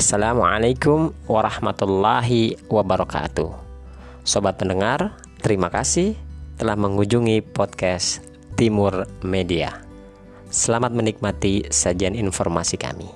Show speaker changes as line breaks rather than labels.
Assalamualaikum warahmatullahi wabarakatuh. Sobat pendengar, terima kasih telah mengunjungi podcast Timur Media. Selamat menikmati sajian informasi kami.